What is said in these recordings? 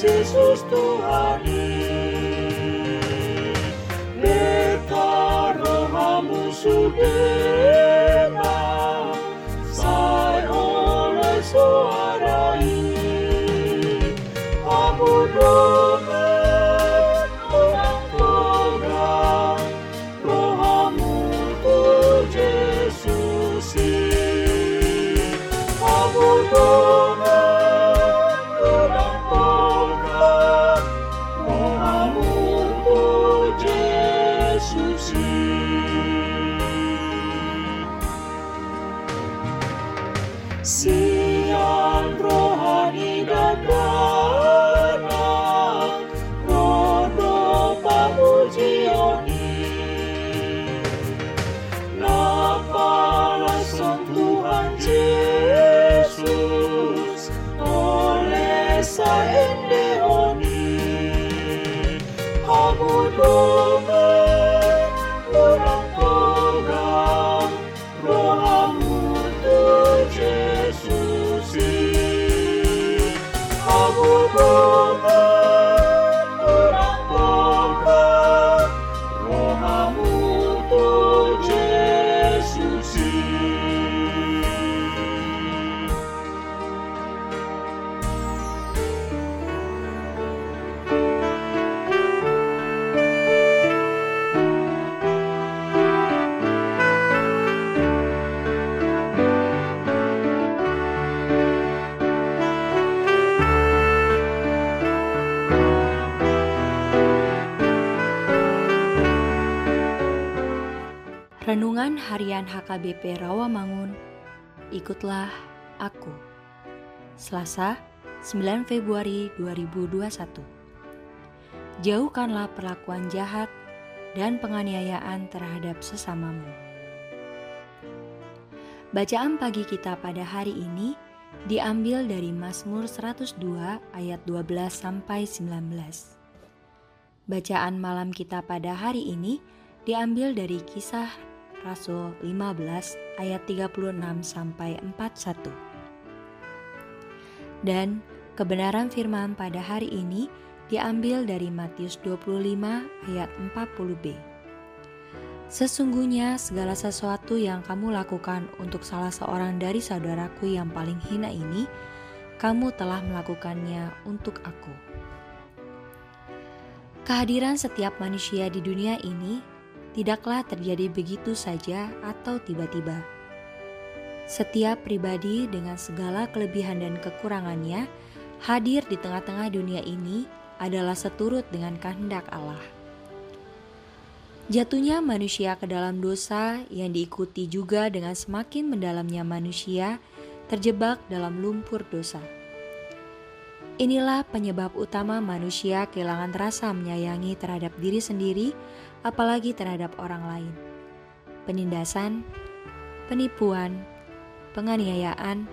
Jesús tu amigo. Siang rohani dan anak Rodo pamujioni. Napalah Tuhan Yesus Oleh saendeoni. Kamu domen Kamu Renungan Harian HKBP Rawamangun. Ikutlah aku. Selasa, 9 Februari 2021. Jauhkanlah perlakuan jahat dan penganiayaan terhadap sesamamu. Bacaan pagi kita pada hari ini diambil dari Mazmur 102 ayat 12 sampai 19. Bacaan malam kita pada hari ini diambil dari kisah Rasul 15 ayat 36 sampai 41. Dan kebenaran firman pada hari ini diambil dari Matius 25 ayat 40b. Sesungguhnya segala sesuatu yang kamu lakukan untuk salah seorang dari saudaraku yang paling hina ini, kamu telah melakukannya untuk aku. Kehadiran setiap manusia di dunia ini tidaklah terjadi begitu saja atau tiba-tiba. Setiap pribadi dengan segala kelebihan dan kekurangannya hadir di tengah-tengah dunia ini adalah seturut dengan kehendak Allah. Jatuhnya manusia ke dalam dosa yang diikuti juga dengan semakin mendalamnya manusia terjebak dalam lumpur dosa. Inilah penyebab utama manusia kehilangan rasa menyayangi terhadap diri sendiri, apalagi terhadap orang lain. Penindasan, penipuan, penganiayaan,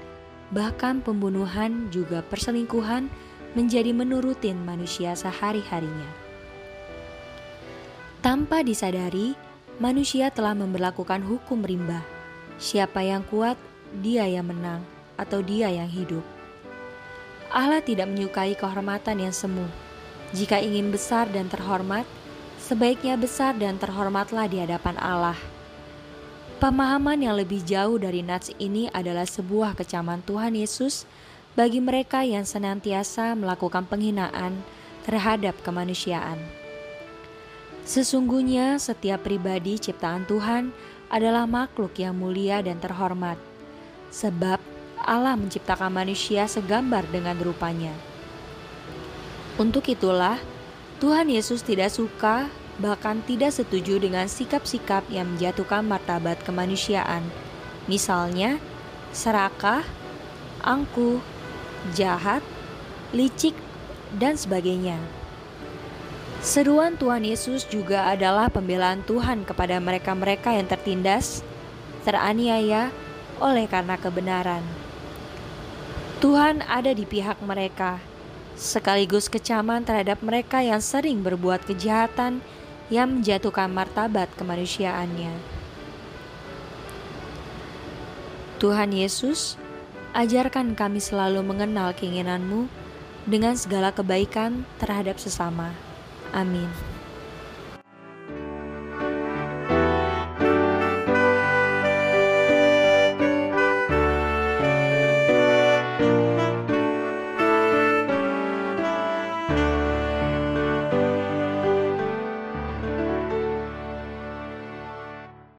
bahkan pembunuhan juga perselingkuhan menjadi menurutin manusia sehari-harinya. Tanpa disadari, manusia telah memperlakukan hukum rimba. Siapa yang kuat, dia yang menang, atau dia yang hidup. Allah tidak menyukai kehormatan yang semu. Jika ingin besar dan terhormat, sebaiknya besar dan terhormatlah di hadapan Allah. Pemahaman yang lebih jauh dari nats ini adalah sebuah kecaman Tuhan Yesus bagi mereka yang senantiasa melakukan penghinaan terhadap kemanusiaan. Sesungguhnya setiap pribadi ciptaan Tuhan adalah makhluk yang mulia dan terhormat. Sebab Allah menciptakan manusia segambar dengan rupanya. Untuk itulah, Tuhan Yesus tidak suka bahkan tidak setuju dengan sikap-sikap yang menjatuhkan martabat kemanusiaan. Misalnya, serakah, angkuh, jahat, licik, dan sebagainya. Seruan Tuhan Yesus juga adalah pembelaan Tuhan kepada mereka-mereka yang tertindas, teraniaya oleh karena kebenaran. Tuhan ada di pihak mereka, sekaligus kecaman terhadap mereka yang sering berbuat kejahatan yang menjatuhkan martabat kemanusiaannya. Tuhan Yesus, ajarkan kami selalu mengenal keinginanmu dengan segala kebaikan terhadap sesama. Amin.